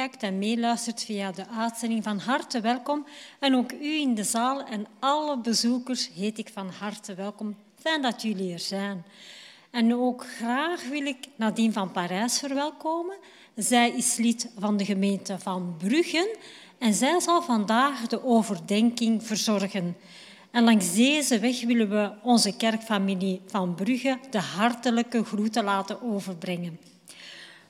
en meeluistert via de uitzending van harte welkom. En ook u in de zaal en alle bezoekers heet ik van harte welkom. Fijn dat jullie er zijn. En ook graag wil ik Nadine van Parijs verwelkomen. Zij is lid van de gemeente van Bruggen en zij zal vandaag de overdenking verzorgen. En langs deze weg willen we onze kerkfamilie van Brugge de hartelijke groeten laten overbrengen.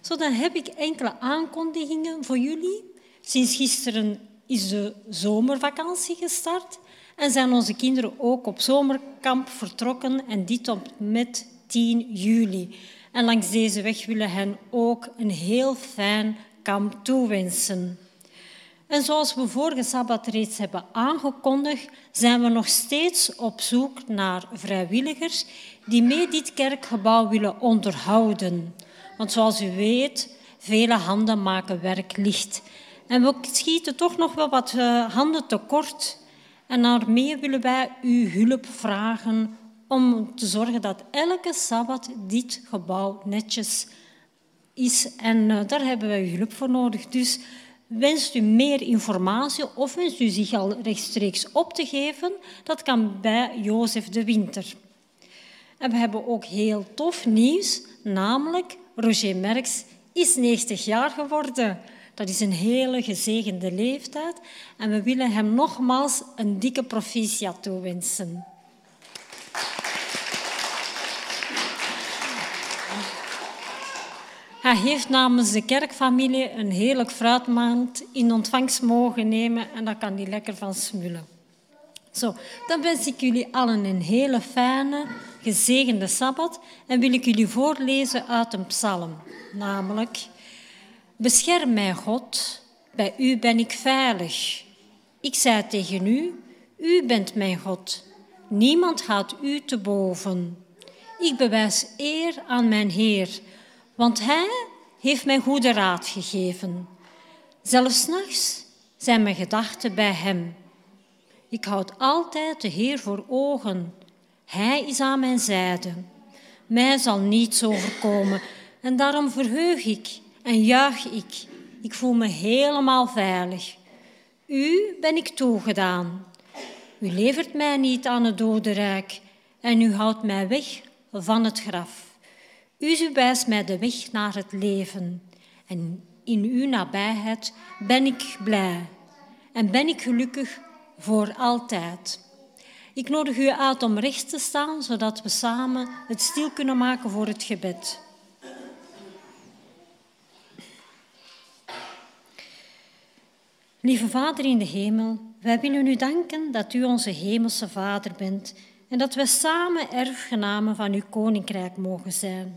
Zo, dan heb ik enkele aankondigingen voor jullie. Sinds gisteren is de zomervakantie gestart en zijn onze kinderen ook op zomerkamp vertrokken en dit op met 10 juli. En langs deze weg willen hen ook een heel fijn kamp toewensen. En zoals we vorige sabbat reeds hebben aangekondigd, zijn we nog steeds op zoek naar vrijwilligers die mee dit kerkgebouw willen onderhouden. Want zoals u weet, vele handen maken werk licht. En we schieten toch nog wel wat eh, handen tekort. En daarmee willen wij uw hulp vragen om te zorgen dat elke sabbat dit gebouw netjes is. En eh, daar hebben wij hulp voor nodig. Dus wenst u meer informatie of wenst u zich al rechtstreeks op te geven, dat kan bij Jozef de Winter. En we hebben ook heel tof nieuws, namelijk Roger Merks is 90 jaar geworden. Dat is een hele gezegende leeftijd en we willen hem nogmaals een dikke proficiat toewensen. Hij heeft namens de kerkfamilie een heerlijk fruitmaand in ontvangst mogen nemen en daar kan hij lekker van smullen. Zo, dan wens ik jullie allen een hele fijne, gezegende Sabbat en wil ik jullie voorlezen uit een psalm, namelijk Bescherm mij, God, bij u ben ik veilig. Ik zei tegen u, u bent mijn God. Niemand gaat u te boven. Ik bewijs eer aan mijn Heer, want Hij heeft mij goede raad gegeven. Zelfs nachts zijn mijn gedachten bij Hem. Ik houd altijd de Heer voor ogen. Hij is aan mijn zijde. Mij zal niets overkomen en daarom verheug ik en juich ik. Ik voel me helemaal veilig. U ben ik toegedaan. U levert mij niet aan het dodenrijk en u houdt mij weg van het graf. U wijst mij de weg naar het leven en in uw nabijheid ben ik blij en ben ik gelukkig voor altijd. Ik nodig u uit om recht te staan, zodat we samen het stil kunnen maken voor het gebed. Lieve Vader in de hemel, wij willen u danken dat u onze hemelse Vader bent en dat wij samen erfgenamen van uw koninkrijk mogen zijn.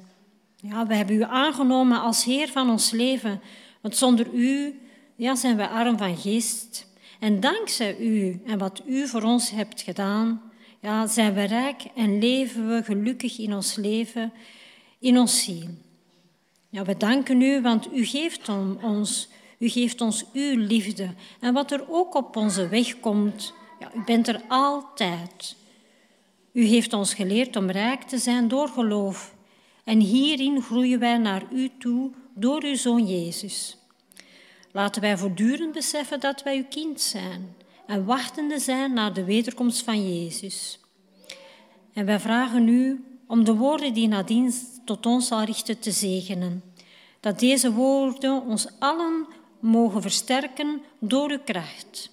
Ja, we hebben u aangenomen als Heer van ons leven, want zonder u ja, zijn we arm van geest. En dankzij u en wat u voor ons hebt gedaan, ja, zijn we rijk en leven we gelukkig in ons leven, in ons zien. Ja, we danken u, want u geeft ons, u geeft ons uw liefde. En wat er ook op onze weg komt, ja, u bent er altijd. U heeft ons geleerd om rijk te zijn door geloof. En hierin groeien wij naar u toe door uw Zoon Jezus. Laten wij voortdurend beseffen dat wij uw kind zijn en wachtende zijn naar de wederkomst van Jezus. En wij vragen u om de woorden die nadien tot ons zal richten te zegenen. Dat deze woorden ons allen mogen versterken door uw kracht.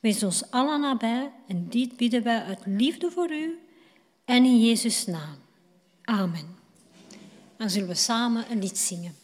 Wees ons allen nabij en dit bidden wij uit liefde voor u en in Jezus' naam. Amen. Dan zullen we samen een lied zingen.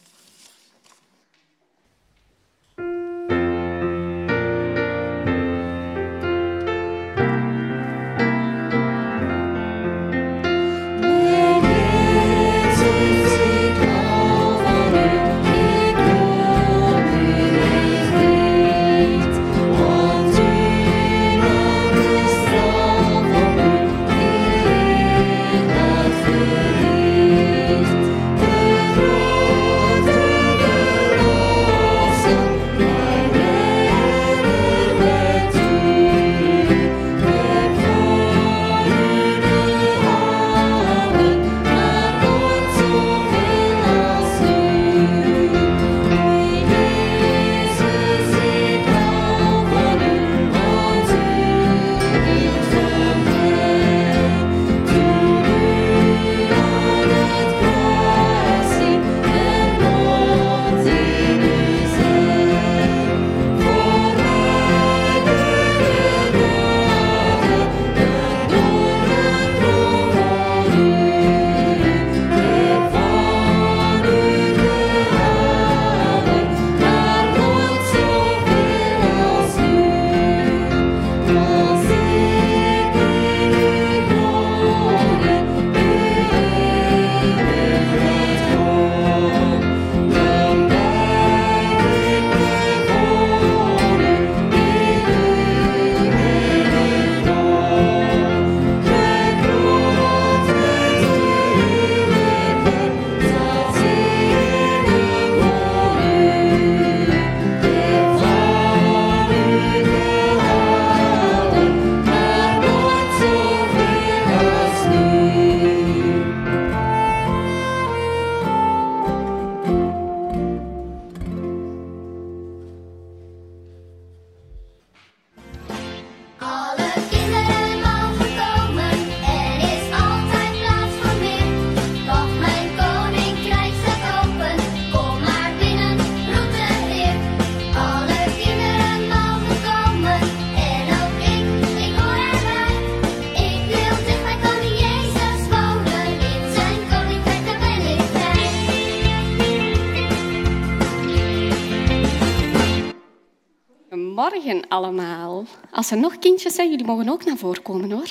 Als er nog kindjes zijn, jullie mogen ook naar voren komen hoor.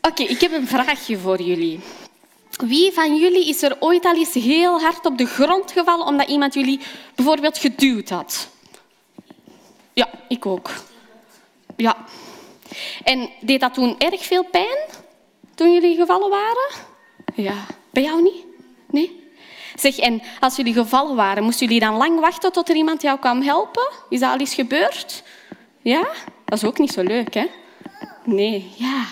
Oké, ik heb een vraagje voor jullie. Wie van jullie is er ooit al eens heel hard op de grond gevallen omdat iemand jullie bijvoorbeeld geduwd had? Ja, ik ook. Ja. En deed dat toen erg veel pijn toen jullie gevallen waren? Ja. Bij jou niet? Nee? Zeg, en als jullie gevallen waren, moesten jullie dan lang wachten tot er iemand jou kwam helpen? Is dat al eens gebeurd? Ja? Dat is ook niet zo leuk, hè? Nee, ja.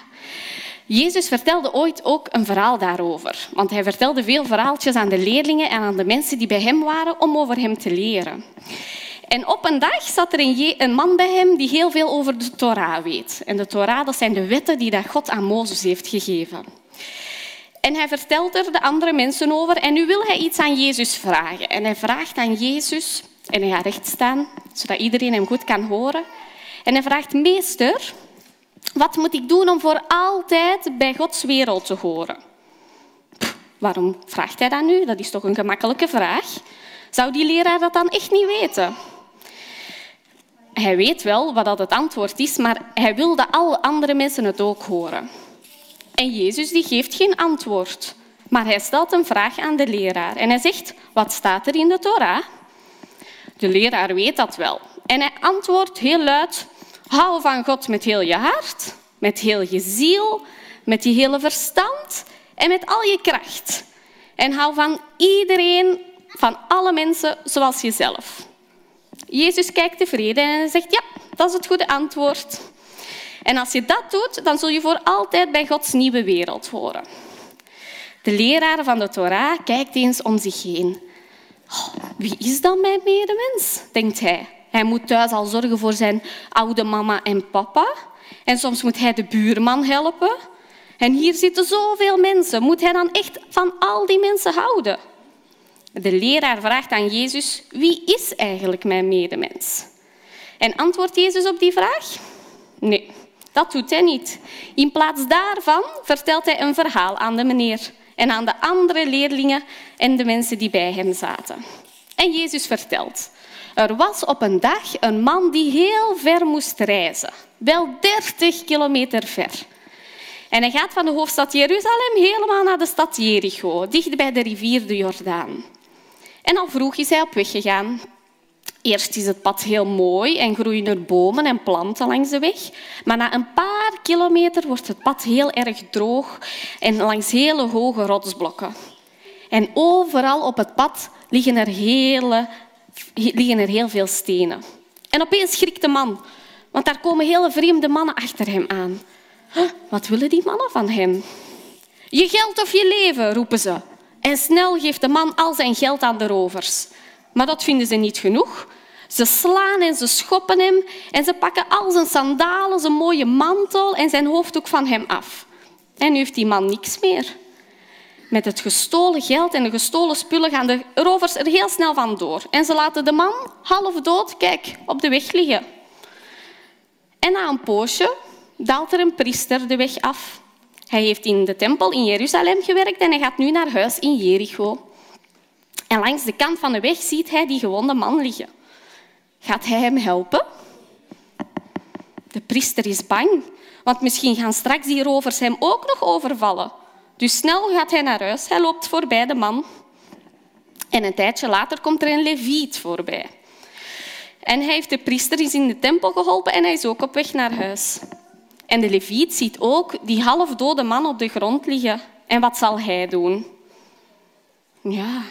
Jezus vertelde ooit ook een verhaal daarover. Want hij vertelde veel verhaaltjes aan de leerlingen en aan de mensen die bij hem waren om over hem te leren. En op een dag zat er een man bij hem die heel veel over de Torah weet. En de Torah, dat zijn de wetten die God aan Mozes heeft gegeven. En hij vertelt er de andere mensen over en nu wil hij iets aan Jezus vragen. En hij vraagt aan Jezus, en hij gaat recht staan, zodat iedereen hem goed kan horen. En hij vraagt, meester, wat moet ik doen om voor altijd bij Gods wereld te horen? waarom vraagt hij dat nu? Dat is toch een gemakkelijke vraag. Zou die leraar dat dan echt niet weten? Hij weet wel wat dat het antwoord is, maar hij wil dat alle andere mensen het ook horen. En Jezus die geeft geen antwoord, maar hij stelt een vraag aan de leraar. En hij zegt, wat staat er in de Torah? De leraar weet dat wel. En hij antwoordt heel luid, hou van God met heel je hart, met heel je ziel, met je hele verstand en met al je kracht. En hou van iedereen, van alle mensen zoals jezelf. Jezus kijkt tevreden en zegt, ja, dat is het goede antwoord. En als je dat doet, dan zul je voor altijd bij Gods nieuwe wereld horen. De leraar van de Torah kijkt eens om zich heen. Oh, wie is dan mijn medemens? denkt hij. Hij moet thuis al zorgen voor zijn oude mama en papa. En soms moet hij de buurman helpen. En hier zitten zoveel mensen. Moet hij dan echt van al die mensen houden? De leraar vraagt aan Jezus, wie is eigenlijk mijn medemens? En antwoordt Jezus op die vraag? Nee, dat doet hij niet. In plaats daarvan vertelt hij een verhaal aan de meneer en aan de andere leerlingen en de mensen die bij hem zaten. En Jezus vertelt, er was op een dag een man die heel ver moest reizen, wel 30 kilometer ver. En hij gaat van de hoofdstad Jeruzalem helemaal naar de stad Jericho, dicht bij de rivier de Jordaan. En al vroeg is hij op weg gegaan. Eerst is het pad heel mooi en groeien er bomen en planten langs de weg. Maar na een paar kilometer wordt het pad heel erg droog en langs hele hoge rotsblokken. En overal op het pad liggen er, hele, liggen er heel veel stenen. En opeens schrikt de man, want daar komen hele vreemde mannen achter hem aan. Wat willen die mannen van hem? Je geld of je leven, roepen ze. En snel geeft de man al zijn geld aan de rovers. Maar dat vinden ze niet genoeg. Ze slaan en ze schoppen hem en ze pakken al zijn sandalen, zijn mooie mantel en zijn hoofddoek van hem af. En nu heeft die man niks meer. Met het gestolen geld en de gestolen spullen gaan de rovers er heel snel vandoor. En ze laten de man half dood, kijk, op de weg liggen. En na een poosje daalt er een priester de weg af. Hij heeft in de tempel in Jeruzalem gewerkt en hij gaat nu naar huis in Jericho. En langs de kant van de weg ziet hij die gewonde man liggen. Gaat hij hem helpen? De priester is bang, want misschien gaan straks die rovers hem ook nog overvallen. Dus snel gaat hij naar huis. Hij loopt voorbij de man. En een tijdje later komt er een leviet voorbij. En hij heeft de priester in de tempel geholpen en hij is ook op weg naar huis. En de leviet ziet ook die halfdode man op de grond liggen. En wat zal hij doen? Ja,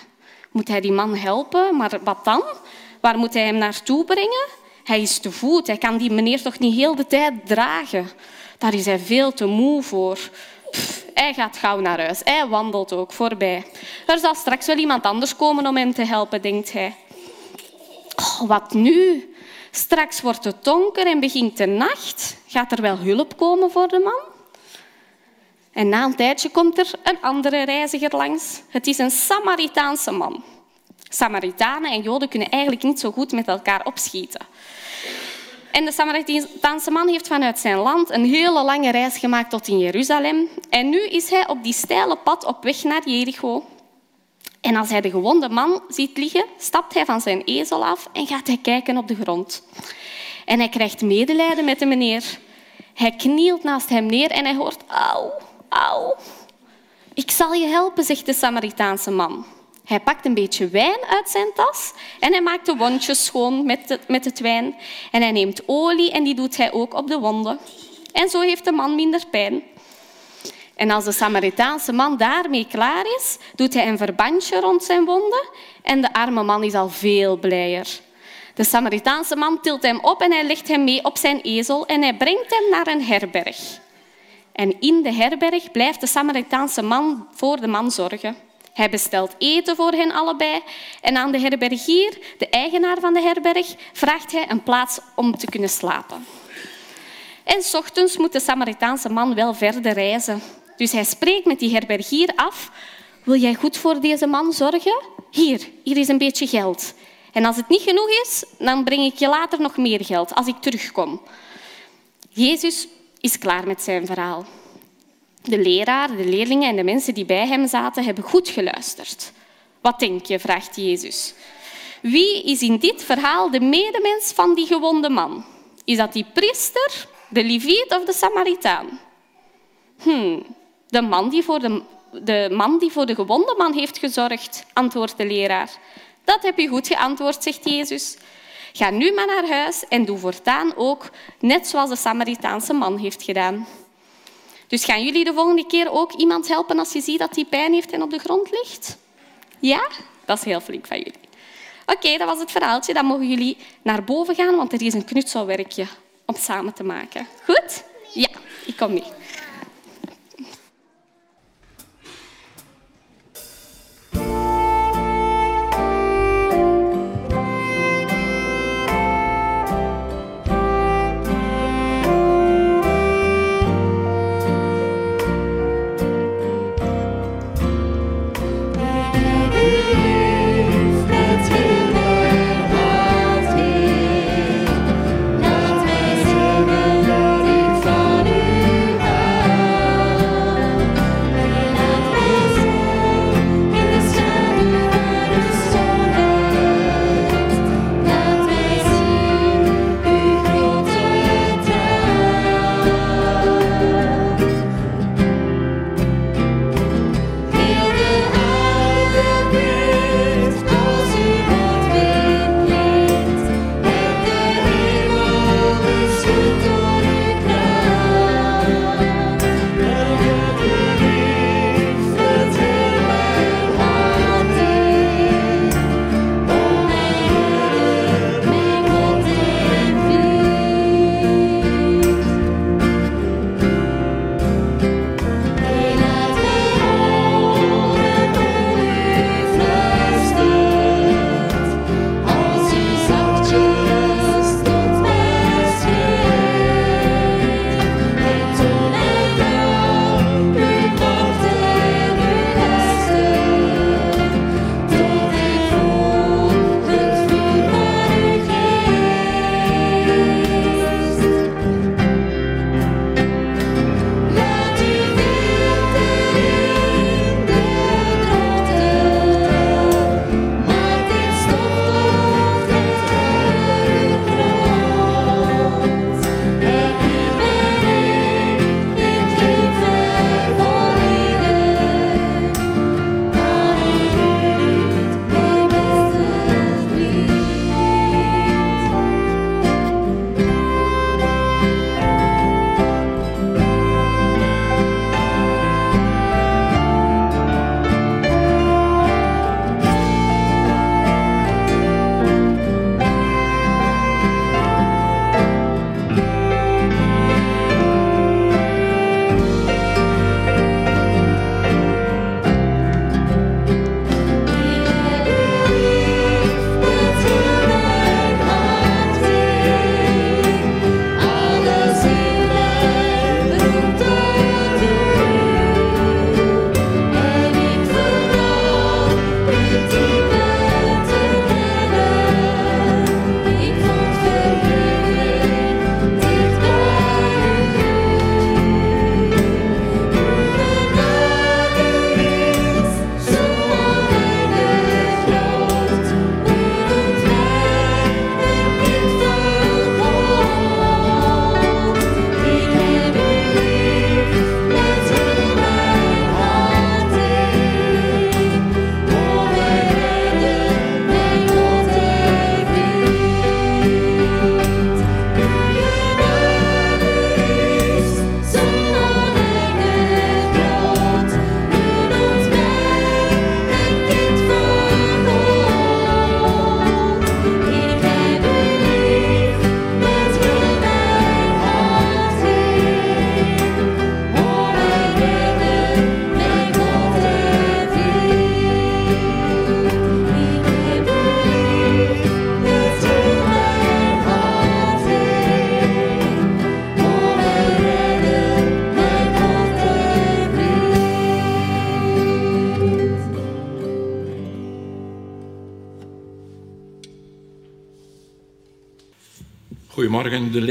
moet hij die man helpen? Maar wat dan? Waar moet hij hem naartoe brengen? Hij is te voet. Hij kan die meneer toch niet heel de tijd dragen. Daar is hij veel te moe voor. Hij gaat gauw naar huis. Hij wandelt ook voorbij. Er zal straks wel iemand anders komen om hem te helpen, denkt hij. Oh, wat nu? Straks wordt het donker en begint de nacht. Gaat er wel hulp komen voor de man? En na een tijdje komt er een andere reiziger langs. Het is een Samaritaanse man. Samaritanen en Joden kunnen eigenlijk niet zo goed met elkaar opschieten. En de Samaritaanse man heeft vanuit zijn land een hele lange reis gemaakt tot in Jeruzalem. En nu is hij op die steile pad op weg naar Jericho. En als hij de gewonde man ziet liggen, stapt hij van zijn ezel af en gaat hij kijken op de grond. En hij krijgt medelijden met de meneer. Hij knielt naast hem neer en hij hoort auw, auw. Ik zal je helpen, zegt de Samaritaanse man. Hij pakt een beetje wijn uit zijn tas en hij maakt de wondjes schoon met het, met het wijn. En hij neemt olie en die doet hij ook op de wonden. En zo heeft de man minder pijn. En als de Samaritaanse man daarmee klaar is, doet hij een verbandje rond zijn wonden en de arme man is al veel blijer. De Samaritaanse man tilt hem op en hij legt hem mee op zijn ezel en hij brengt hem naar een herberg. En in de herberg blijft de Samaritaanse man voor de man zorgen. Hij bestelt eten voor hen allebei en aan de herbergier, de eigenaar van de herberg, vraagt hij een plaats om te kunnen slapen. En s ochtends moet de Samaritaanse man wel verder reizen. Dus hij spreekt met die herbergier af. Wil jij goed voor deze man zorgen? Hier, hier is een beetje geld. En als het niet genoeg is, dan breng ik je later nog meer geld als ik terugkom. Jezus is klaar met zijn verhaal. De leraar, de leerlingen en de mensen die bij hem zaten hebben goed geluisterd. Wat denk je? vraagt Jezus. Wie is in dit verhaal de medemens van die gewonde man? Is dat die priester, de leviet of de Samaritaan? Hmm, de man die voor de, de man die voor de gewonde man heeft gezorgd, antwoordt de leraar. Dat heb je goed geantwoord, zegt Jezus. Ga nu maar naar huis en doe voortaan ook net zoals de Samaritaanse man heeft gedaan. Dus gaan jullie de volgende keer ook iemand helpen als je ziet dat hij pijn heeft en op de grond ligt? Ja? Dat is heel flink van jullie. Oké, dat was het verhaaltje. Dan mogen jullie naar boven gaan, want er is een knutselwerkje om samen te maken. Goed? Ja, ik kom mee.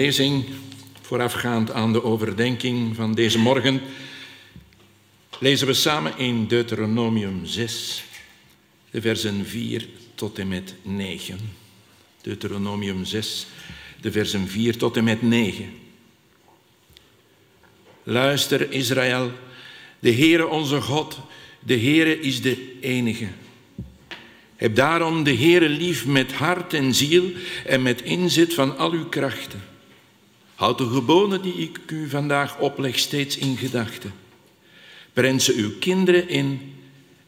Lezing voorafgaand aan de overdenking van deze morgen lezen we samen in Deuteronomium 6, de versen 4 tot en met 9. Deuteronomium 6, de versen 4 tot en met 9. Luister Israël, de Heere onze God, de Heere is de enige. Heb daarom de Heere lief met hart en ziel en met inzet van al uw krachten. Houd de geboden die ik u vandaag opleg steeds in gedachten. Breng ze uw kinderen in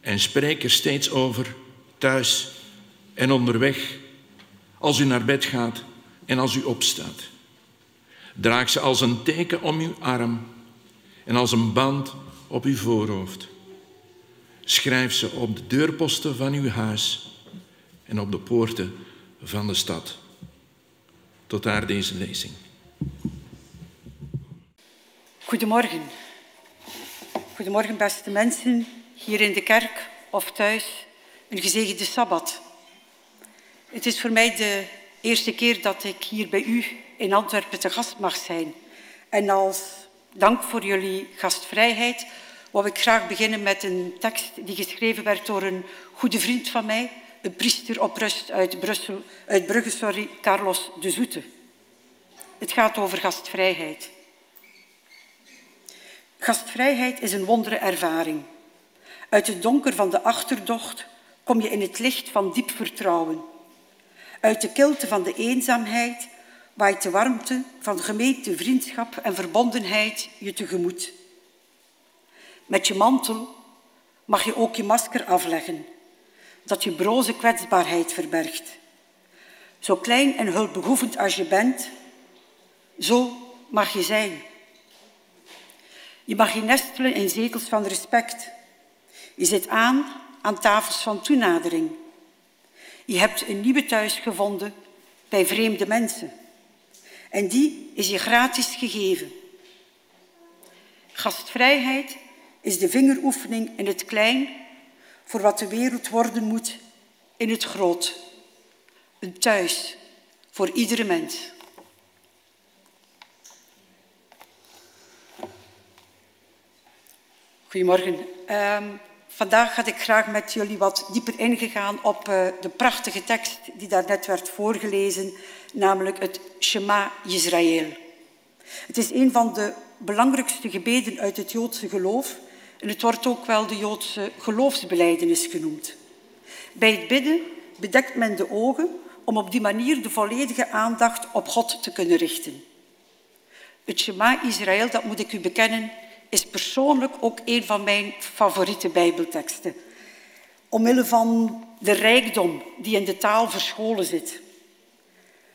en spreek er steeds over, thuis en onderweg, als u naar bed gaat en als u opstaat. Draag ze als een teken om uw arm en als een band op uw voorhoofd. Schrijf ze op de deurposten van uw huis en op de poorten van de stad. Tot daar deze lezing. Goedemorgen. Goedemorgen, beste mensen, hier in de kerk of thuis. Een gezegende sabbat. Het is voor mij de eerste keer dat ik hier bij u in Antwerpen te gast mag zijn. En als dank voor jullie gastvrijheid wou ik graag beginnen met een tekst die geschreven werd door een goede vriend van mij, een priester op rust uit, Brussel, uit Brugge, sorry, Carlos de Zoete. Het gaat over gastvrijheid. Gastvrijheid is een wondere ervaring. Uit het donker van de achterdocht kom je in het licht van diep vertrouwen. Uit de kilte van de eenzaamheid waait de warmte van gemeente vriendschap en verbondenheid je tegemoet. Met je mantel mag je ook je masker afleggen, dat je broze kwetsbaarheid verbergt. Zo klein en hulpbehoevend als je bent, zo mag je zijn. Je mag je nestelen in zetels van respect. Je zit aan aan tafels van toenadering. Je hebt een nieuwe thuis gevonden bij vreemde mensen. En die is je gratis gegeven. Gastvrijheid is de vingeroefening in het klein voor wat de wereld worden moet in het groot. Een thuis voor iedere mens. Goedemorgen. Um, vandaag had ik graag met jullie wat dieper ingegaan op uh, de prachtige tekst die daar net werd voorgelezen, namelijk het Shema Israël. Het is een van de belangrijkste gebeden uit het Joodse geloof en het wordt ook wel de Joodse geloofsbeleidenis genoemd. Bij het bidden bedekt men de ogen om op die manier de volledige aandacht op God te kunnen richten. Het Shema Israël, dat moet ik u bekennen, is persoonlijk ook een van mijn favoriete Bijbelteksten. Omwille van de rijkdom die in de taal verscholen zit.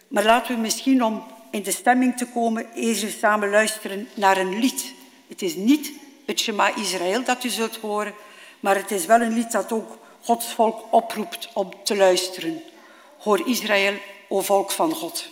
Maar laten we misschien om in de stemming te komen eens samen luisteren naar een lied. Het is niet het Shema Israël dat u zult horen, maar het is wel een lied dat ook Gods volk oproept om te luisteren. Hoor Israël, o volk van God.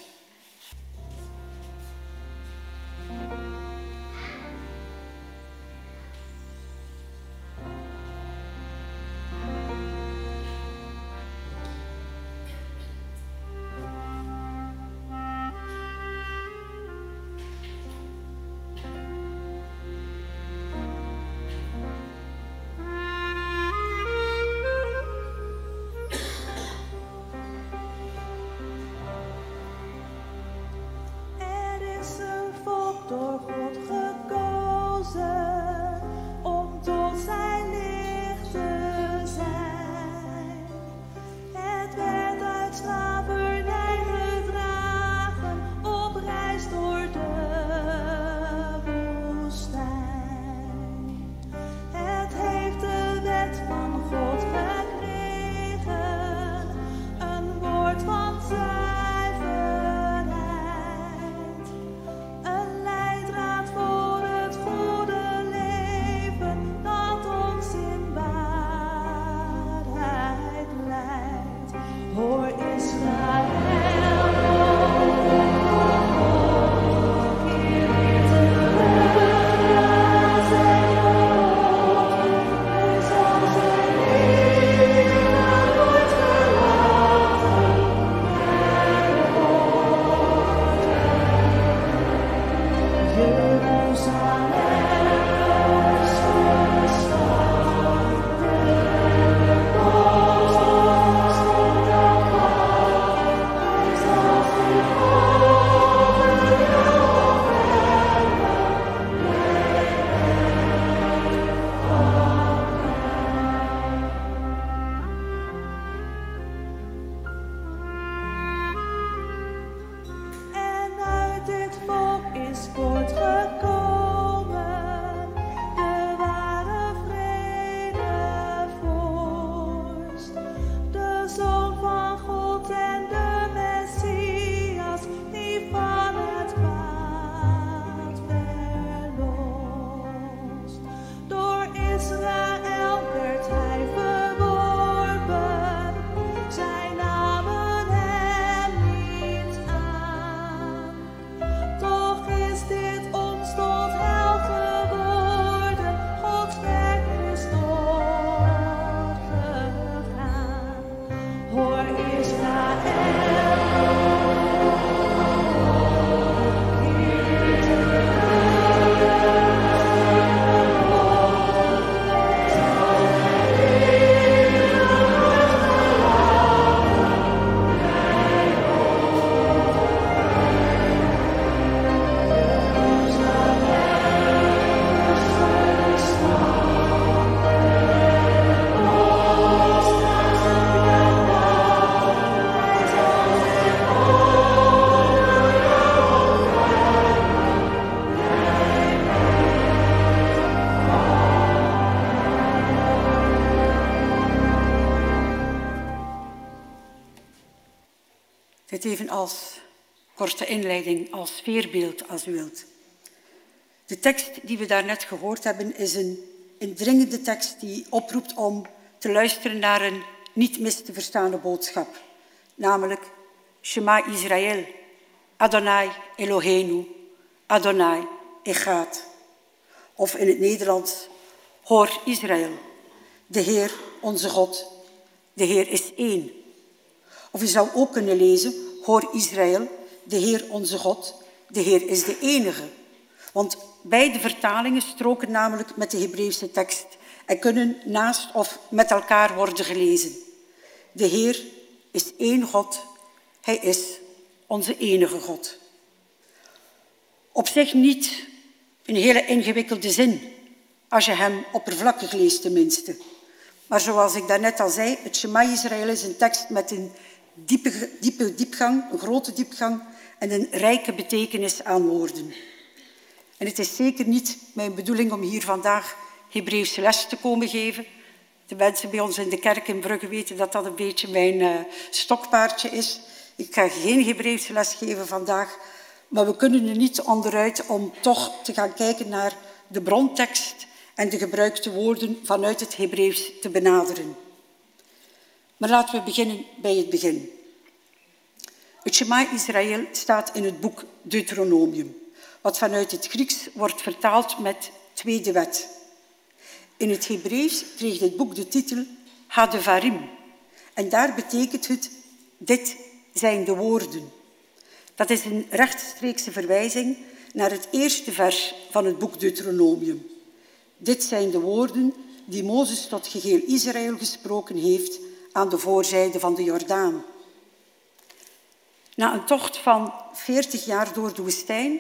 Even als korte inleiding, als sfeerbeeld, als u wilt. De tekst die we daarnet gehoord hebben is een indringende tekst die oproept om te luisteren naar een niet mis te verstaande boodschap, namelijk Shema Israël, Adonai Eloheinu, Adonai Echad. Of in het Nederlands, Hoor Israël, de Heer onze God, de Heer is één. Of je zou ook kunnen lezen, Hoor Israël, de Heer onze God, de Heer is de enige. Want beide vertalingen stroken namelijk met de Hebreeuwse tekst en kunnen naast of met elkaar worden gelezen. De Heer is één God, Hij is onze enige God. Op zich niet een hele ingewikkelde zin, als je hem oppervlakkig leest tenminste. Maar zoals ik daarnet al zei, het Shema Israël is een tekst met een diepe, diepe diepgang, een grote diepgang en een rijke betekenis aan woorden. En het is zeker niet mijn bedoeling om hier vandaag Hebreeuwse les te komen geven. De mensen bij ons in de kerk in Brugge weten dat dat een beetje mijn uh, stokpaardje is. Ik ga geen Hebreeuwse les geven vandaag, maar we kunnen er niet onderuit om toch te gaan kijken naar de brontekst en de gebruikte woorden vanuit het Hebreeuws te benaderen. Maar laten we beginnen bij het begin. Het Shema Israël staat in het boek Deuteronomium, wat vanuit het Grieks wordt vertaald met tweede wet. In het Hebreeuws kreeg dit boek de titel Hadevarim. En daar betekent het, dit zijn de woorden. Dat is een rechtstreekse verwijzing naar het eerste vers van het boek Deuteronomium. Dit zijn de woorden die Mozes tot geheel Israël gesproken heeft aan de voorzijde van de Jordaan. Na een tocht van veertig jaar door de woestijn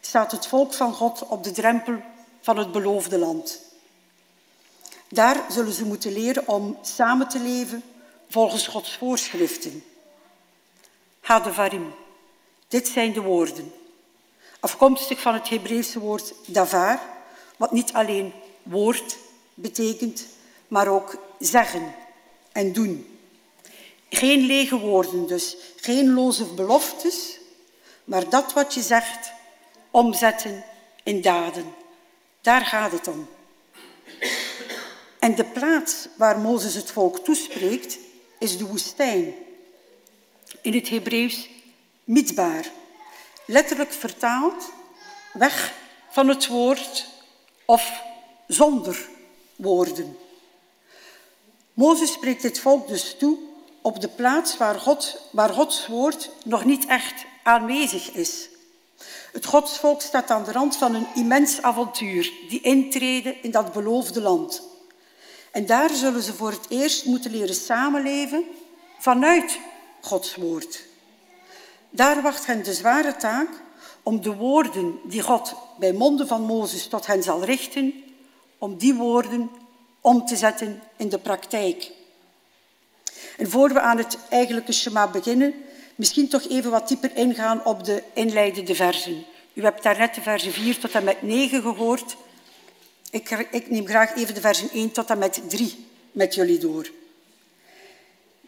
staat het volk van God op de drempel van het beloofde land. Daar zullen ze moeten leren om samen te leven volgens Gods voorschriften. Hadevarim. Dit zijn de woorden. Afkomstig van het Hebreeuwse woord davar, wat niet alleen woord betekent, maar ook zeggen en doen. Geen lege woorden dus, geen loze beloftes, maar dat wat je zegt, omzetten in daden. Daar gaat het om. En de plaats waar Mozes het volk toespreekt, is de woestijn. In het Hebreeuws midbaar. Letterlijk vertaald, weg van het woord of zonder woorden. Mozes spreekt het volk dus toe op de plaats waar, God, waar Gods woord nog niet echt aanwezig is. Het godsvolk staat aan de rand van een immens avontuur, die intreden in dat beloofde land. En daar zullen ze voor het eerst moeten leren samenleven vanuit Gods woord. Daar wacht hen de zware taak om de woorden die God bij monden van Mozes tot hen zal richten, om die woorden om te zetten in de praktijk. En voor we aan het eigenlijke schema beginnen, misschien toch even wat dieper ingaan op de inleidende versen. U hebt daarnet de versen 4 tot en met 9 gehoord. Ik, ik neem graag even de versen 1 tot en met 3 met jullie door.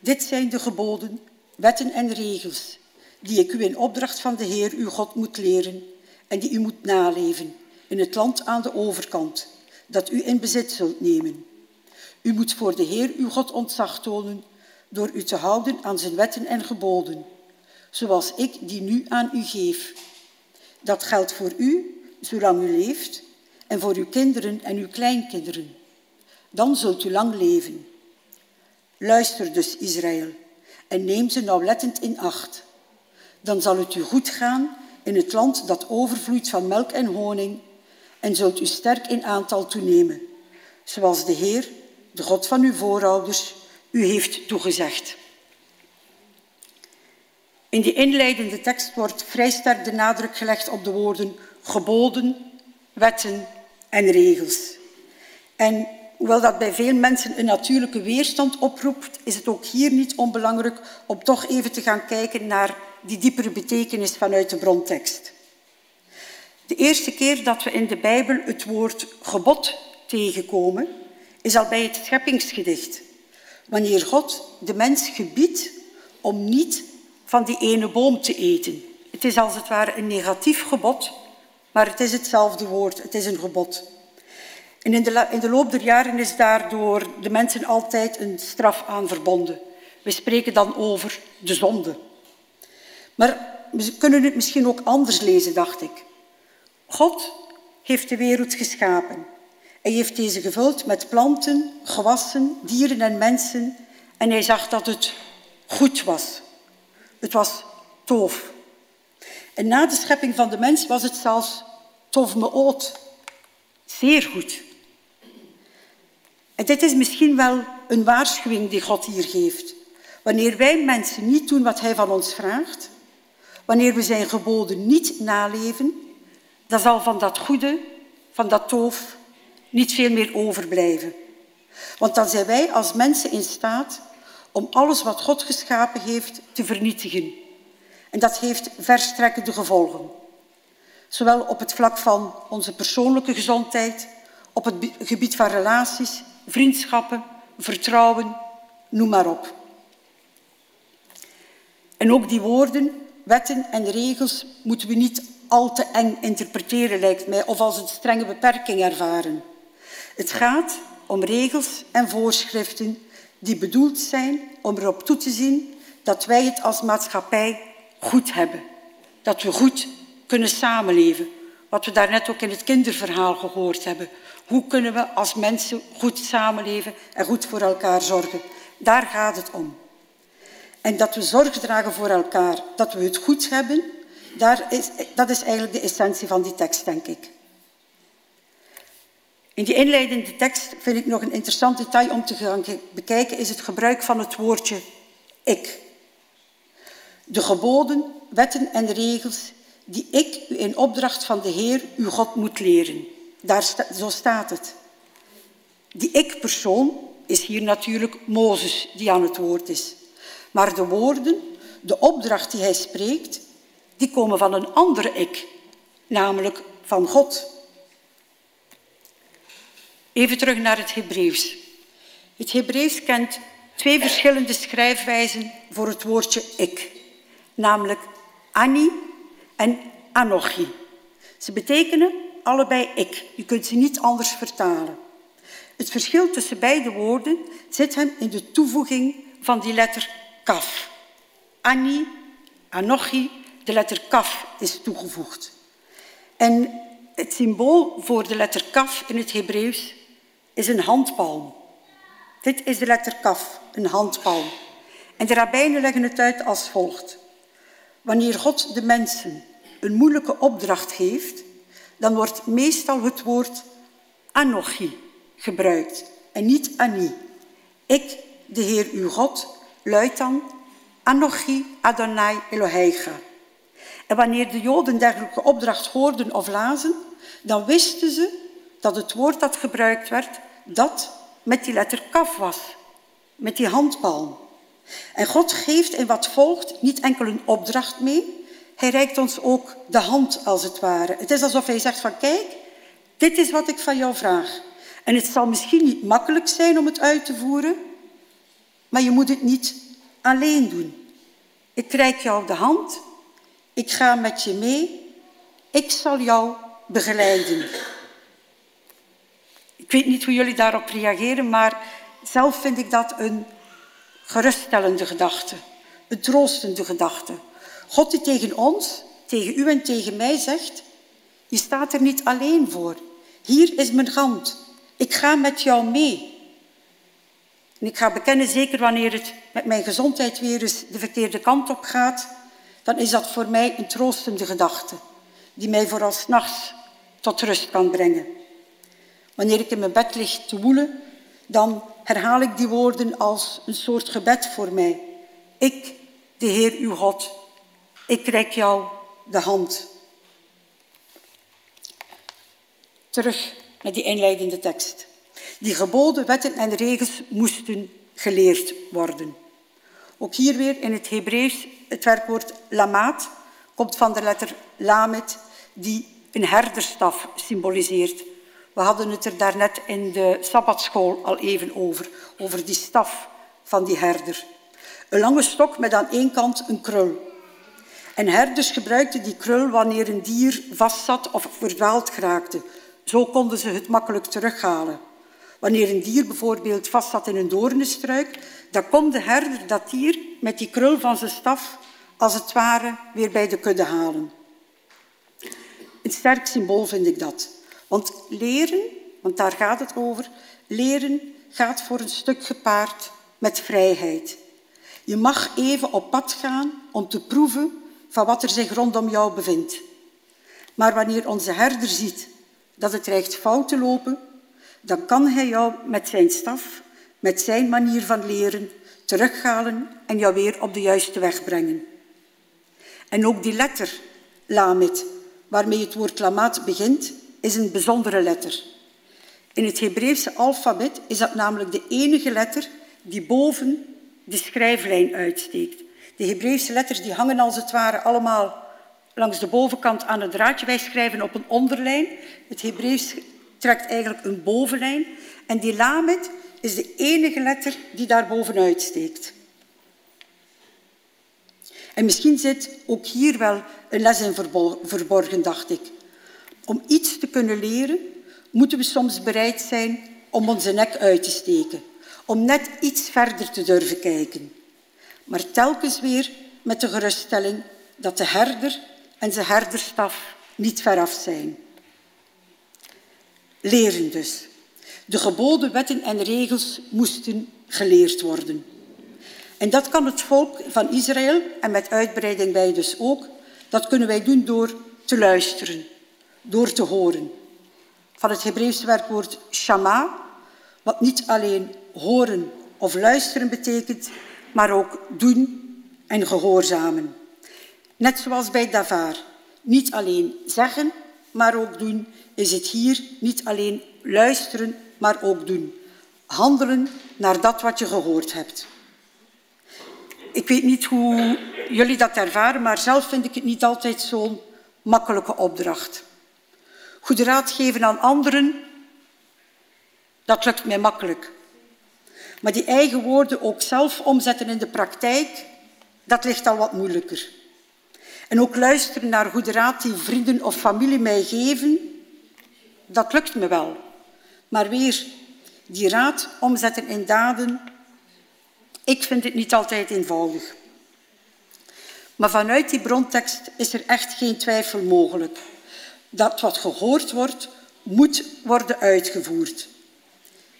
Dit zijn de geboden, wetten en regels die ik u in opdracht van de Heer uw God moet leren en die u moet naleven in het land aan de overkant, dat u in bezit zult nemen. U moet voor de Heer uw God ontzag tonen door u te houden aan zijn wetten en geboden, zoals ik die nu aan u geef. Dat geldt voor u, zolang u leeft, en voor uw kinderen en uw kleinkinderen. Dan zult u lang leven. Luister dus, Israël, en neem ze nauwlettend in acht. Dan zal het u goed gaan in het land dat overvloeit van melk en honing, en zult u sterk in aantal toenemen, zoals de Heer, de God van uw voorouders, u heeft toegezegd. In die inleidende tekst wordt vrij sterk de nadruk gelegd op de woorden geboden, wetten en regels. En hoewel dat bij veel mensen een natuurlijke weerstand oproept, is het ook hier niet onbelangrijk om toch even te gaan kijken naar die diepere betekenis vanuit de brontekst. De eerste keer dat we in de Bijbel het woord gebod tegenkomen, is al bij het scheppingsgedicht. Wanneer God de mens gebiedt om niet van die ene boom te eten. Het is als het ware een negatief gebod, maar het is hetzelfde woord, het is een gebod. En in de, in de loop der jaren is daardoor de mensen altijd een straf aan verbonden. We spreken dan over de zonde. Maar we kunnen het misschien ook anders lezen, dacht ik. God heeft de wereld geschapen. Hij heeft deze gevuld met planten, gewassen, dieren en mensen. En hij zag dat het goed was. Het was tof. En na de schepping van de mens was het zelfs tof oot. Zeer goed. En dit is misschien wel een waarschuwing die God hier geeft. Wanneer wij mensen niet doen wat Hij van ons vraagt, wanneer we Zijn geboden niet naleven, dan zal van dat goede, van dat toof, niet veel meer overblijven. Want dan zijn wij als mensen in staat om alles wat God geschapen heeft te vernietigen. En dat heeft verstrekkende gevolgen. Zowel op het vlak van onze persoonlijke gezondheid, op het gebied van relaties, vriendschappen, vertrouwen, noem maar op. En ook die woorden, wetten en regels moeten we niet al te eng interpreteren, lijkt mij, of als een strenge beperking ervaren. Het gaat om regels en voorschriften die bedoeld zijn om erop toe te zien dat wij het als maatschappij goed hebben. Dat we goed kunnen samenleven. Wat we daarnet ook in het kinderverhaal gehoord hebben. Hoe kunnen we als mensen goed samenleven en goed voor elkaar zorgen? Daar gaat het om. En dat we zorg dragen voor elkaar, dat we het goed hebben, daar is, dat is eigenlijk de essentie van die tekst, denk ik. In die inleidende tekst vind ik nog een interessant detail om te gaan bekijken, is het gebruik van het woordje ik. De geboden, wetten en regels die ik u in opdracht van de Heer, uw God, moet leren. Daar zo staat het. Die ik-persoon is hier natuurlijk Mozes die aan het woord is. Maar de woorden, de opdracht die hij spreekt, die komen van een andere ik, namelijk van God. Even terug naar het Hebreeuws. Het Hebreeuws kent twee verschillende schrijfwijzen voor het woordje ik, namelijk ani en anochi. Ze betekenen allebei ik. Je kunt ze niet anders vertalen. Het verschil tussen beide woorden zit hem in de toevoeging van die letter kaf. Ani, anochi, de letter kaf is toegevoegd. En het symbool voor de letter kaf in het Hebreeuws is een handpalm. Dit is de letter kaf, een handpalm. En de rabbijnen leggen het uit als volgt. Wanneer God de mensen een moeilijke opdracht geeft, dan wordt meestal het woord anochi gebruikt en niet ani. Ik, de Heer uw God, luidt dan Anochi Adonai Eloheicha. En wanneer de Joden dergelijke opdracht hoorden of lazen, dan wisten ze dat het woord dat gebruikt werd, dat met die letter kaf was, met die handpalm. En God geeft in wat volgt niet enkel een opdracht mee, hij reikt ons ook de hand als het ware. Het is alsof hij zegt van kijk, dit is wat ik van jou vraag. En het zal misschien niet makkelijk zijn om het uit te voeren, maar je moet het niet alleen doen. Ik reik jou de hand, ik ga met je mee, ik zal jou begeleiden. Ik weet niet hoe jullie daarop reageren, maar zelf vind ik dat een geruststellende gedachte, een troostende gedachte. God die tegen ons, tegen u en tegen mij zegt, je staat er niet alleen voor. Hier is mijn hand. Ik ga met jou mee. En ik ga bekennen, zeker wanneer het met mijn gezondheid weer eens de verkeerde kant op gaat, dan is dat voor mij een troostende gedachte, die mij vooral s'nachts tot rust kan brengen. Wanneer ik in mijn bed lig te woelen, dan herhaal ik die woorden als een soort gebed voor mij. Ik, de Heer uw God, ik reik jou de hand. Terug naar die inleidende tekst. Die geboden, wetten en regels moesten geleerd worden. Ook hier weer in het Hebreeuws het werkwoord lamaat komt van de letter lamet, die een herderstaf symboliseert. We hadden het er daarnet in de sabbatschool al even over, over die staf van die herder. Een lange stok met aan één kant een krul. En herders gebruikten die krul wanneer een dier vastzat of verdwaald geraakte. Zo konden ze het makkelijk terughalen. Wanneer een dier bijvoorbeeld vastzat in een doornenstruik, dan kon de herder dat dier met die krul van zijn staf als het ware weer bij de kudde halen. Een sterk symbool vind ik dat. Want leren, want daar gaat het over, leren gaat voor een stuk gepaard met vrijheid. Je mag even op pad gaan om te proeven van wat er zich rondom jou bevindt. Maar wanneer onze herder ziet dat het dreigt fout te lopen, dan kan hij jou met zijn staf, met zijn manier van leren, terughalen en jou weer op de juiste weg brengen. En ook die letter, lamet, waarmee het woord lamaat begint, is een bijzondere letter. In het Hebreeuwse alfabet is dat namelijk de enige letter die boven de schrijflijn uitsteekt. De Hebreeuwse letters die hangen als het ware allemaal langs de bovenkant aan het draadje. Wij schrijven op een onderlijn. Het Hebreeuws trekt eigenlijk een bovenlijn. En die lamet is de enige letter die daar bovenuit steekt. En misschien zit ook hier wel een les in verborgen, dacht ik. Om iets te kunnen leren, moeten we soms bereid zijn om onze nek uit te steken. Om net iets verder te durven kijken. Maar telkens weer met de geruststelling dat de herder en zijn herderstaf niet veraf zijn. Leren dus. De geboden wetten en regels moesten geleerd worden. En dat kan het volk van Israël, en met uitbreiding wij dus ook, dat kunnen wij doen door te luisteren, door te horen. Van het Hebreeuwse werkwoord shama, wat niet alleen horen of luisteren betekent, maar ook doen en gehoorzamen. Net zoals bij Davar. Niet alleen zeggen, maar ook doen, is het hier niet alleen luisteren, maar ook doen. Handelen naar dat wat je gehoord hebt. Ik weet niet hoe jullie dat ervaren, maar zelf vind ik het niet altijd zo'n makkelijke opdracht. Goede raad geven aan anderen, dat lukt mij makkelijk. Maar die eigen woorden ook zelf omzetten in de praktijk, dat ligt al wat moeilijker. En ook luisteren naar goede raad die vrienden of familie mij geven, dat lukt me wel. Maar weer die raad omzetten in daden, ik vind het niet altijd eenvoudig. Maar vanuit die brontekst is er echt geen twijfel mogelijk. Dat wat gehoord wordt, moet worden uitgevoerd.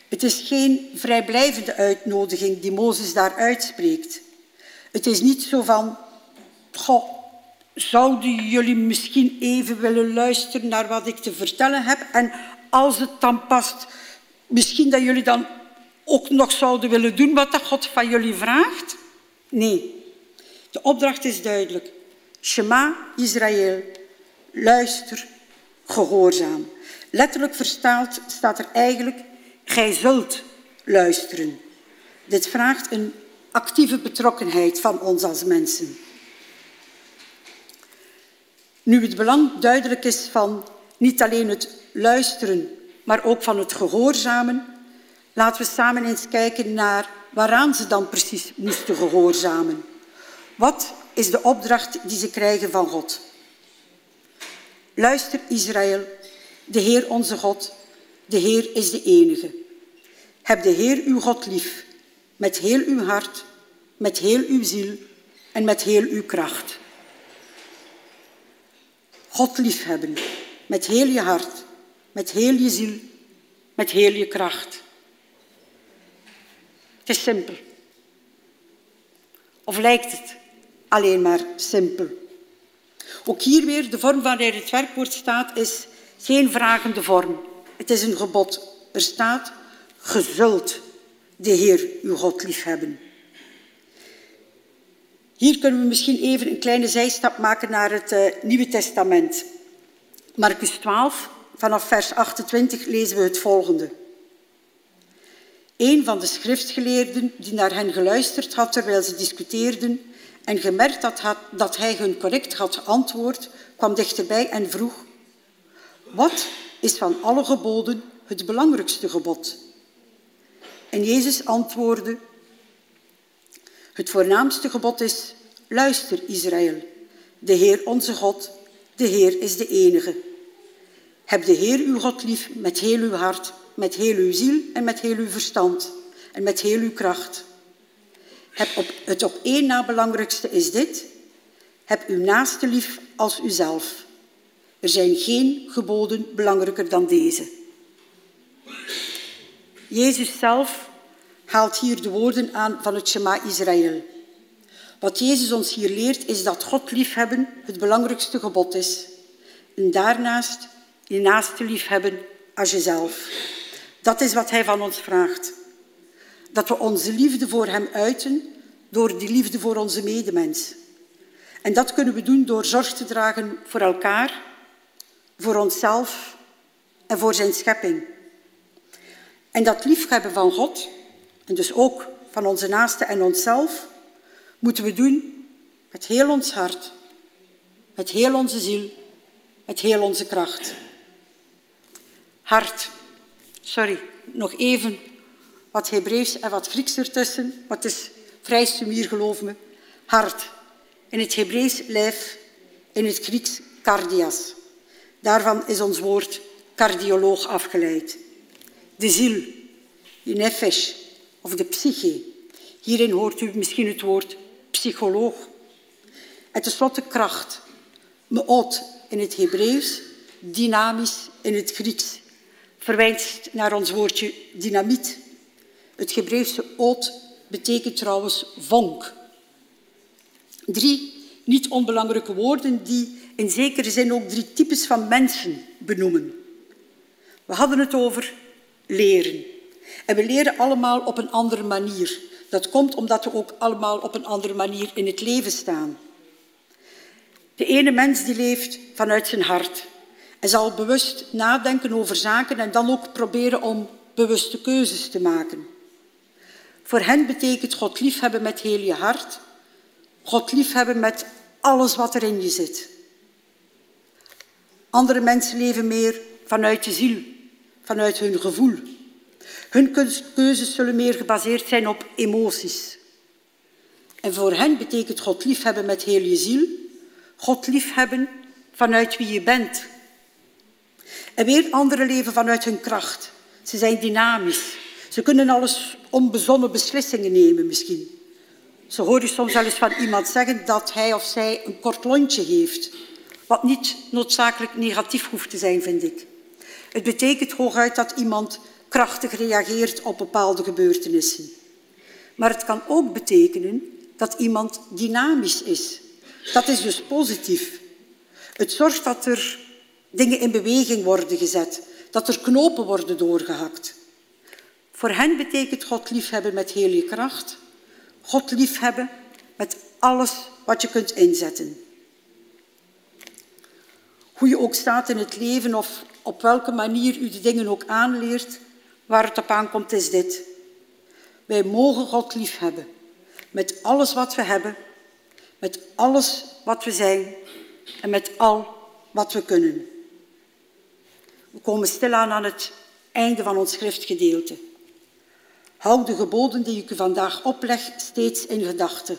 Het is geen vrijblijvende uitnodiging die Mozes daar uitspreekt. Het is niet zo van, goh, zouden jullie misschien even willen luisteren naar wat ik te vertellen heb? En als het dan past, misschien dat jullie dan ook nog zouden willen doen wat dat God van jullie vraagt? Nee, de opdracht is duidelijk. Shema Israël, luister, gehoorzaam. Letterlijk verstaald staat er eigenlijk, gij zult luisteren. Dit vraagt een actieve betrokkenheid van ons als mensen. Nu het belang duidelijk is van niet alleen het luisteren, maar ook van het gehoorzamen, laten we samen eens kijken naar waaraan ze dan precies moesten gehoorzamen. Wat is de opdracht die ze krijgen van God? Luister Israël, de Heer onze God, de Heer is de enige. Heb de Heer uw God lief, met heel uw hart, met heel uw ziel en met heel uw kracht. God liefhebben, met heel je hart, met heel je ziel, met heel je kracht. Het is simpel. Of lijkt het alleen maar simpel? Ook hier weer, de vorm waarin het werkwoord staat, is geen vragende vorm. Het is een gebod. Er staat, gezult de Heer uw God liefhebben. Hier kunnen we misschien even een kleine zijstap maken naar het uh, Nieuwe Testament. Marcus 12, vanaf vers 28 lezen we het volgende. Een van de schriftgeleerden die naar hen geluisterd had terwijl ze discuteerden en gemerkt had, dat hij hun correct had geantwoord, kwam dichterbij en vroeg, wat is van alle geboden het belangrijkste gebod? En Jezus antwoordde, Het voornaamste gebod is, luister Israël, de Heer onze God, de Heer is de enige. Heb de Heer uw God lief met heel uw hart, met heel uw ziel en met heel uw verstand en met heel uw kracht. Op, het op één na belangrijkste is dit. Heb uw naaste lief als uzelf. Er zijn geen geboden belangrijker dan deze. Jezus zelf haalt hier de woorden aan van het Shema Israël. Wat Jezus ons hier leert is dat God liefhebben het belangrijkste gebod is. En daarnaast je naaste liefhebben als jezelf. Dat is wat hij van ons vraagt. Dat we onze liefde voor hem uiten door die liefde voor onze medemens. En dat kunnen we doen door zorg te dragen voor elkaar, voor onszelf en voor zijn schepping. En dat liefhebben van God, en dus ook van onze naasten en onszelf, moeten we doen met heel ons hart, met heel onze ziel, met heel onze kracht. Hart. Sorry, nog even wat Hebreeuws en wat Grieks ertussen, wat is vrij sumier, geloof me. Hart. In het Hebreeuws lijf, in het Grieks cardias. Daarvan is ons woord cardioloog afgeleid. De ziel, de nefesh of de psyche. Hierin hoort u misschien het woord psycholoog. En tenslotte kracht. Meot in het Hebreeuws, dynamisch in het Grieks. Verwijst naar ons woordje dynamiet. Het Hebreeuwse oot betekent trouwens vonk. Drie niet onbelangrijke woorden die in zekere zin ook drie types van mensen benoemen. We hadden het over leren. En we leren allemaal op een andere manier. Dat komt omdat we ook allemaal op een andere manier in het leven staan. De ene mens die leeft vanuit zijn hart en zal bewust nadenken over zaken en dan ook proberen om bewuste keuzes te maken. Voor hen betekent God liefhebben met heel je hart, God liefhebben met alles wat er in je zit. Andere mensen leven meer vanuit de ziel, vanuit hun gevoel. Hun keuzes zullen meer gebaseerd zijn op emoties. En voor hen betekent God liefhebben met heel je ziel, God liefhebben vanuit wie je bent. En weer anderen leven vanuit hun kracht. Ze zijn dynamisch. Ze kunnen alles onbezonnen beslissingen nemen misschien. Zo hoor je soms wel eens van iemand zeggen dat hij of zij een kort lontje heeft. Wat niet noodzakelijk negatief hoeft te zijn, vind ik. Het betekent hooguit dat iemand krachtig reageert op bepaalde gebeurtenissen. Maar het kan ook betekenen dat iemand dynamisch is. Dat is dus positief. Het zorgt dat er dingen in beweging worden gezet, dat er knopen worden doorgehakt. Voor hen betekent God liefhebben met heel je kracht, God liefhebben met alles wat je kunt inzetten. Hoe je ook staat in het leven of op welke manier u de dingen ook aanleert, waar het op aankomt is dit. Wij mogen God liefhebben met alles wat we hebben, met alles wat we zijn en met al wat we kunnen. We komen stilaan aan het einde van ons schriftgedeelte. Houd de geboden die ik u vandaag opleg steeds in gedachten.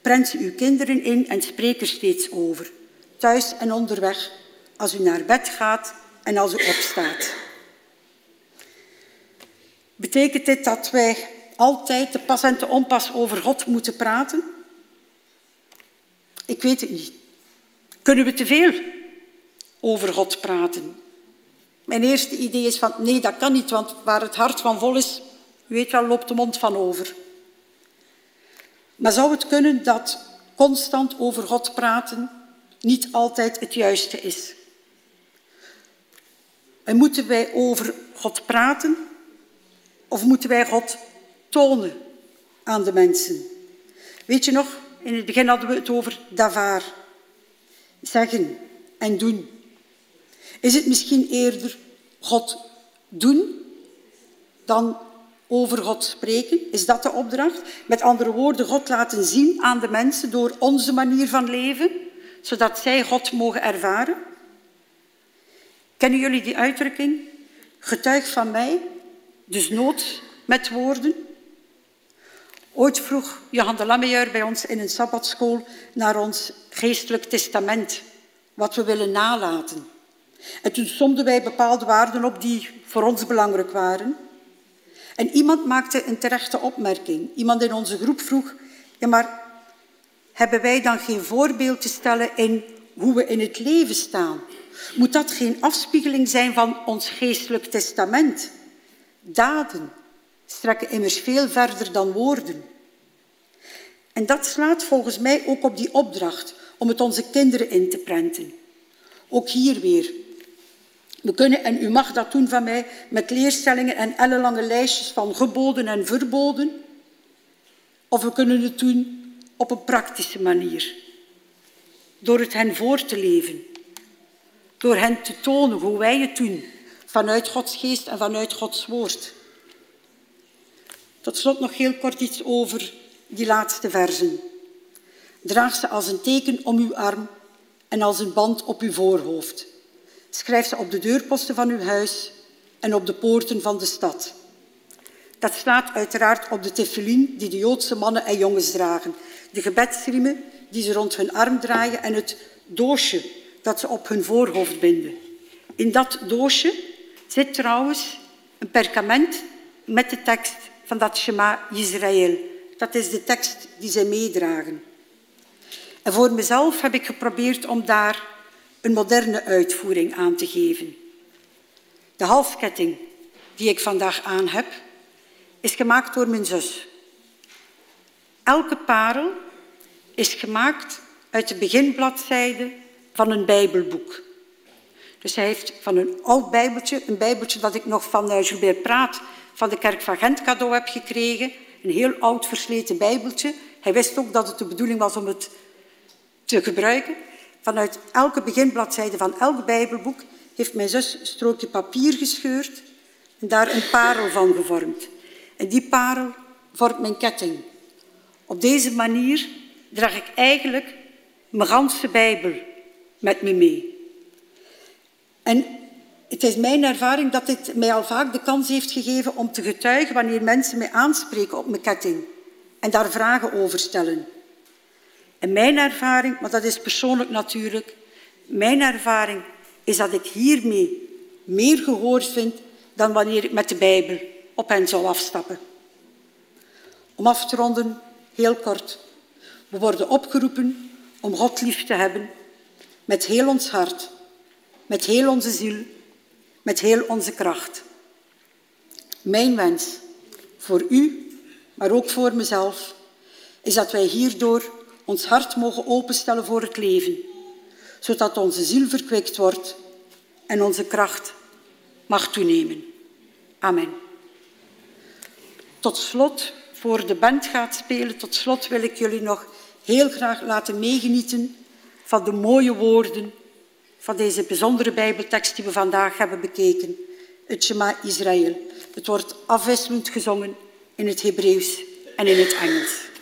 Prent ze uw kinderen in en spreek er steeds over, thuis en onderweg, als u naar bed gaat en als u opstaat. Betekent dit dat wij altijd de pas en te onpas over God moeten praten? Ik weet het niet. Kunnen we te veel over God praten? Mijn eerste idee is van nee, dat kan niet, want waar het hart van vol is, weet wel, loopt de mond van over. Maar zou het kunnen dat constant over God praten niet altijd het juiste is? En moeten wij over God praten of moeten wij God tonen aan de mensen? Weet je nog, in het begin hadden we het over davar. Zeggen en doen. Is het misschien eerder God doen dan over God spreken? Is dat de opdracht? Met andere woorden, God laten zien aan de mensen door onze manier van leven, zodat zij God mogen ervaren? Kennen jullie die uitdrukking? Getuig van mij, dus nood met woorden. Ooit vroeg Johan de Lammeyer bij ons in een sabbatschool naar ons geestelijk testament, wat we willen nalaten. En toen somden wij bepaalde waarden op die voor ons belangrijk waren. En iemand maakte een terechte opmerking. Iemand in onze groep vroeg, ja maar hebben wij dan geen voorbeeld te stellen in hoe we in het leven staan? Moet dat geen afspiegeling zijn van ons geestelijk testament? Daden strekken immers veel verder dan woorden. En dat slaat volgens mij ook op die opdracht om het onze kinderen in te prenten. Ook hier weer. We kunnen, en u mag dat doen van mij, met leerstellingen en ellenlange lijstjes van geboden en verboden. Of we kunnen het doen op een praktische manier. Door het hen voor te leven. Door hen te tonen hoe wij het doen. Vanuit Gods geest en vanuit Gods woord. Tot slot nog heel kort iets over die laatste versen. Draag ze als een teken om uw arm en als een band op uw voorhoofd. Schrijf ze op de deurposten van uw huis en op de poorten van de stad. Dat slaat uiteraard op de tefillin die de Joodse mannen en jongens dragen, de gebedsriemen die ze rond hun arm draaien en het doosje dat ze op hun voorhoofd binden. In dat doosje zit trouwens een perkament met de tekst van dat Shema Israël. Dat is de tekst die zij meedragen. En voor mezelf heb ik geprobeerd om daar een moderne uitvoering aan te geven. De halsketting die ik vandaag aan heb, is gemaakt door mijn zus. Elke parel is gemaakt uit de beginbladzijde van een Bijbelboek. Dus hij heeft van een oud Bijbeltje, een Bijbeltje dat ik nog van uh, Gilbert Praat van de Kerk van Gent cadeau heb gekregen, een heel oud versleten Bijbeltje. Hij wist ook dat het de bedoeling was om het te gebruiken. Vanuit elke beginbladzijde van elk Bijbelboek heeft mijn zus een strookje papier gescheurd en daar een parel van gevormd. En die parel vormt mijn ketting. Op deze manier draag ik eigenlijk mijn ganse Bijbel met me mee. En het is mijn ervaring dat dit mij al vaak de kans heeft gegeven om te getuigen wanneer mensen mij aanspreken op mijn ketting en daar vragen over stellen. En mijn ervaring, maar dat is persoonlijk natuurlijk, mijn ervaring is dat ik hiermee meer gehoord vind dan wanneer ik met de Bijbel op hen zal afstappen. Om af te ronden, heel kort. We worden opgeroepen om God lief te hebben met heel ons hart, met heel onze ziel, met heel onze kracht. Mijn wens voor u, maar ook voor mezelf, is dat wij hierdoor ons hart mogen openstellen voor het leven, zodat onze ziel verkwikt wordt en onze kracht mag toenemen. Amen. Tot slot, voor de band gaat spelen, tot slot wil ik jullie nog heel graag laten meegenieten van de mooie woorden van deze bijzondere Bijbeltekst die we vandaag hebben bekeken, het Shema Israël. Het wordt afwisselend gezongen in het Hebreeuws en in het Engels.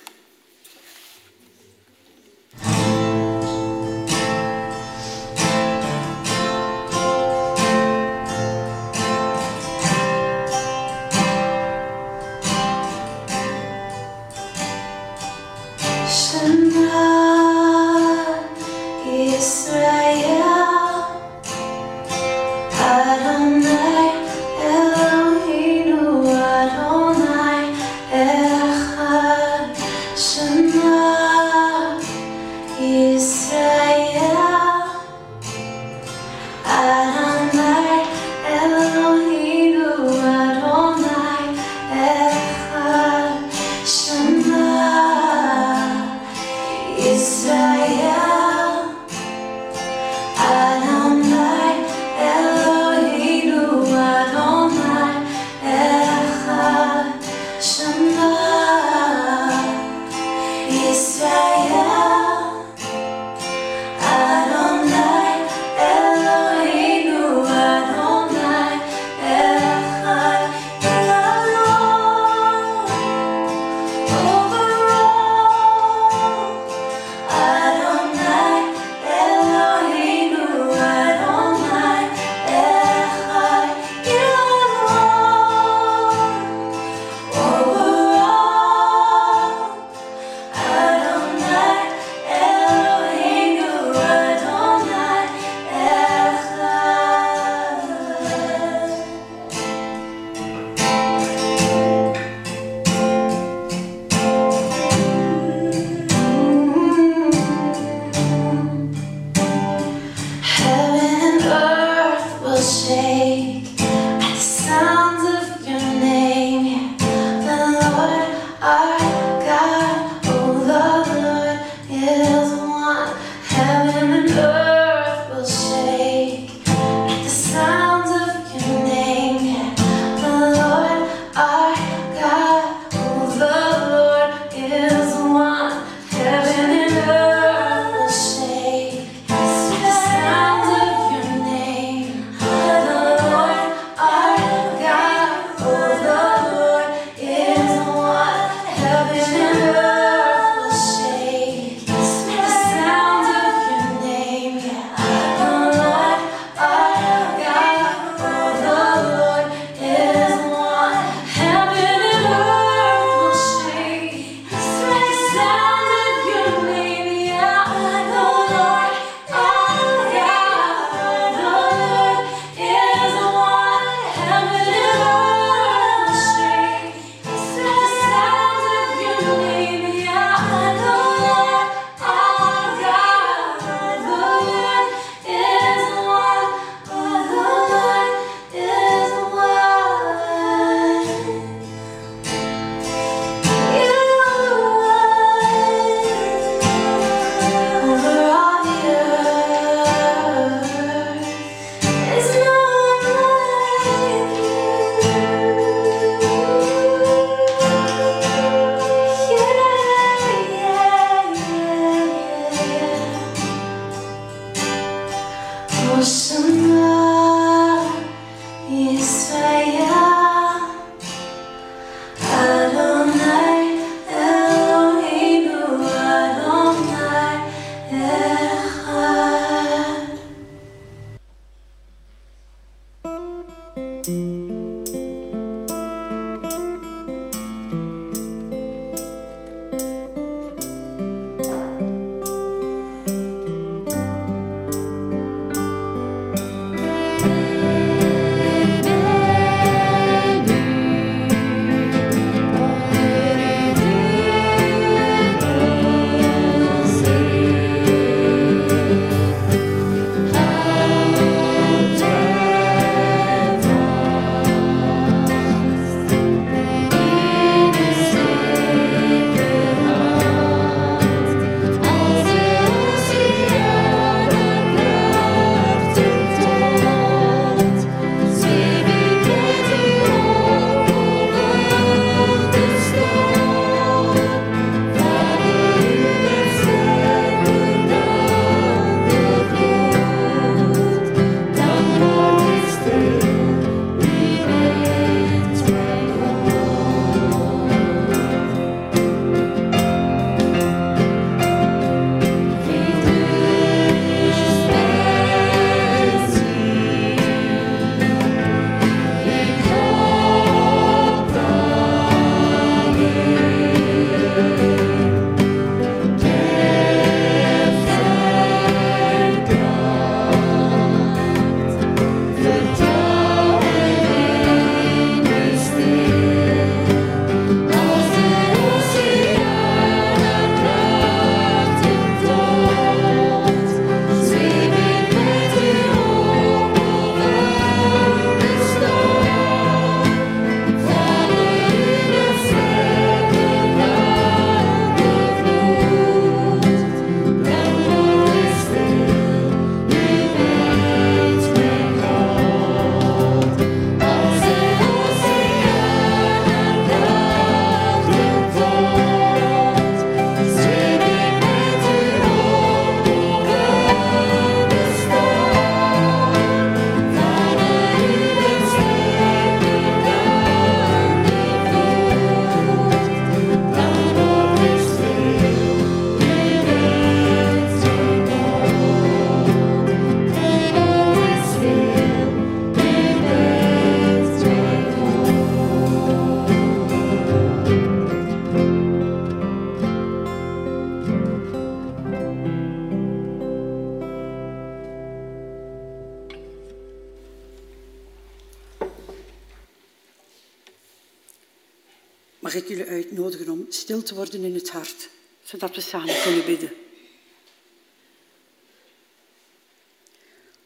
Te worden in het hart, zodat we samen kunnen bidden.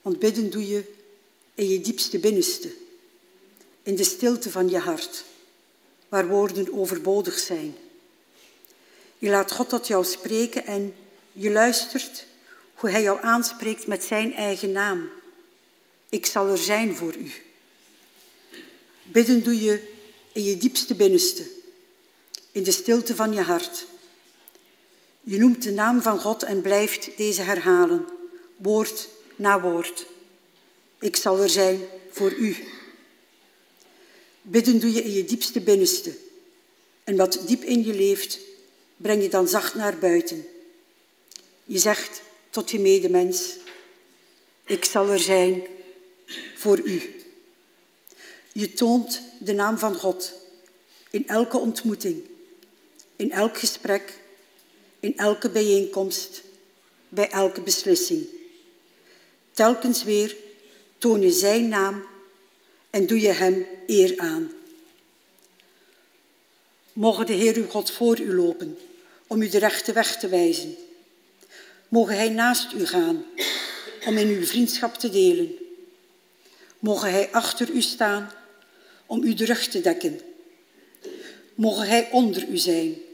Want bidden doe je in je diepste binnenste, in de stilte van je hart, waar woorden overbodig zijn. Je laat God tot jou spreken en je luistert hoe Hij jou aanspreekt met Zijn eigen naam. Ik zal er zijn voor u. Bidden doe je in je diepste binnenste, in de stilte van je hart. Je noemt de naam van God en blijft deze herhalen, woord na woord. Ik zal er zijn voor u. Bidden doe je in je diepste binnenste. En wat diep in je leeft, breng je dan zacht naar buiten. Je zegt tot je medemens, ik zal er zijn voor u. Je toont de naam van God in elke ontmoeting, in elk gesprek, in elke bijeenkomst, bij elke beslissing. Telkens weer toon je zijn naam en doe je hem eer aan. Mogen de Heer uw God voor u lopen om u de rechte weg te wijzen. Mogen Hij naast u gaan om in uw vriendschap te delen. Mogen Hij achter u staan om u de rug te dekken. Mogen Hij onder u zijn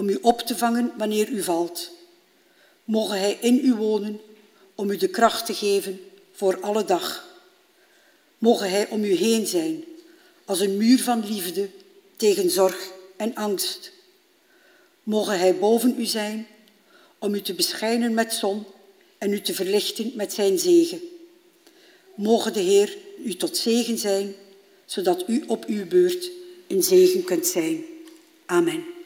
om u op te vangen wanneer u valt. Mogen Hij in u wonen om u de kracht te geven voor alle dag. Mogen Hij om u heen zijn als een muur van liefde tegen zorg en angst. Mogen Hij boven u zijn om u te beschijnen met zon en u te verlichten met zijn zegen. Mogen de Heer u tot zegen zijn, zodat u op uw beurt een zegen kunt zijn. Amen.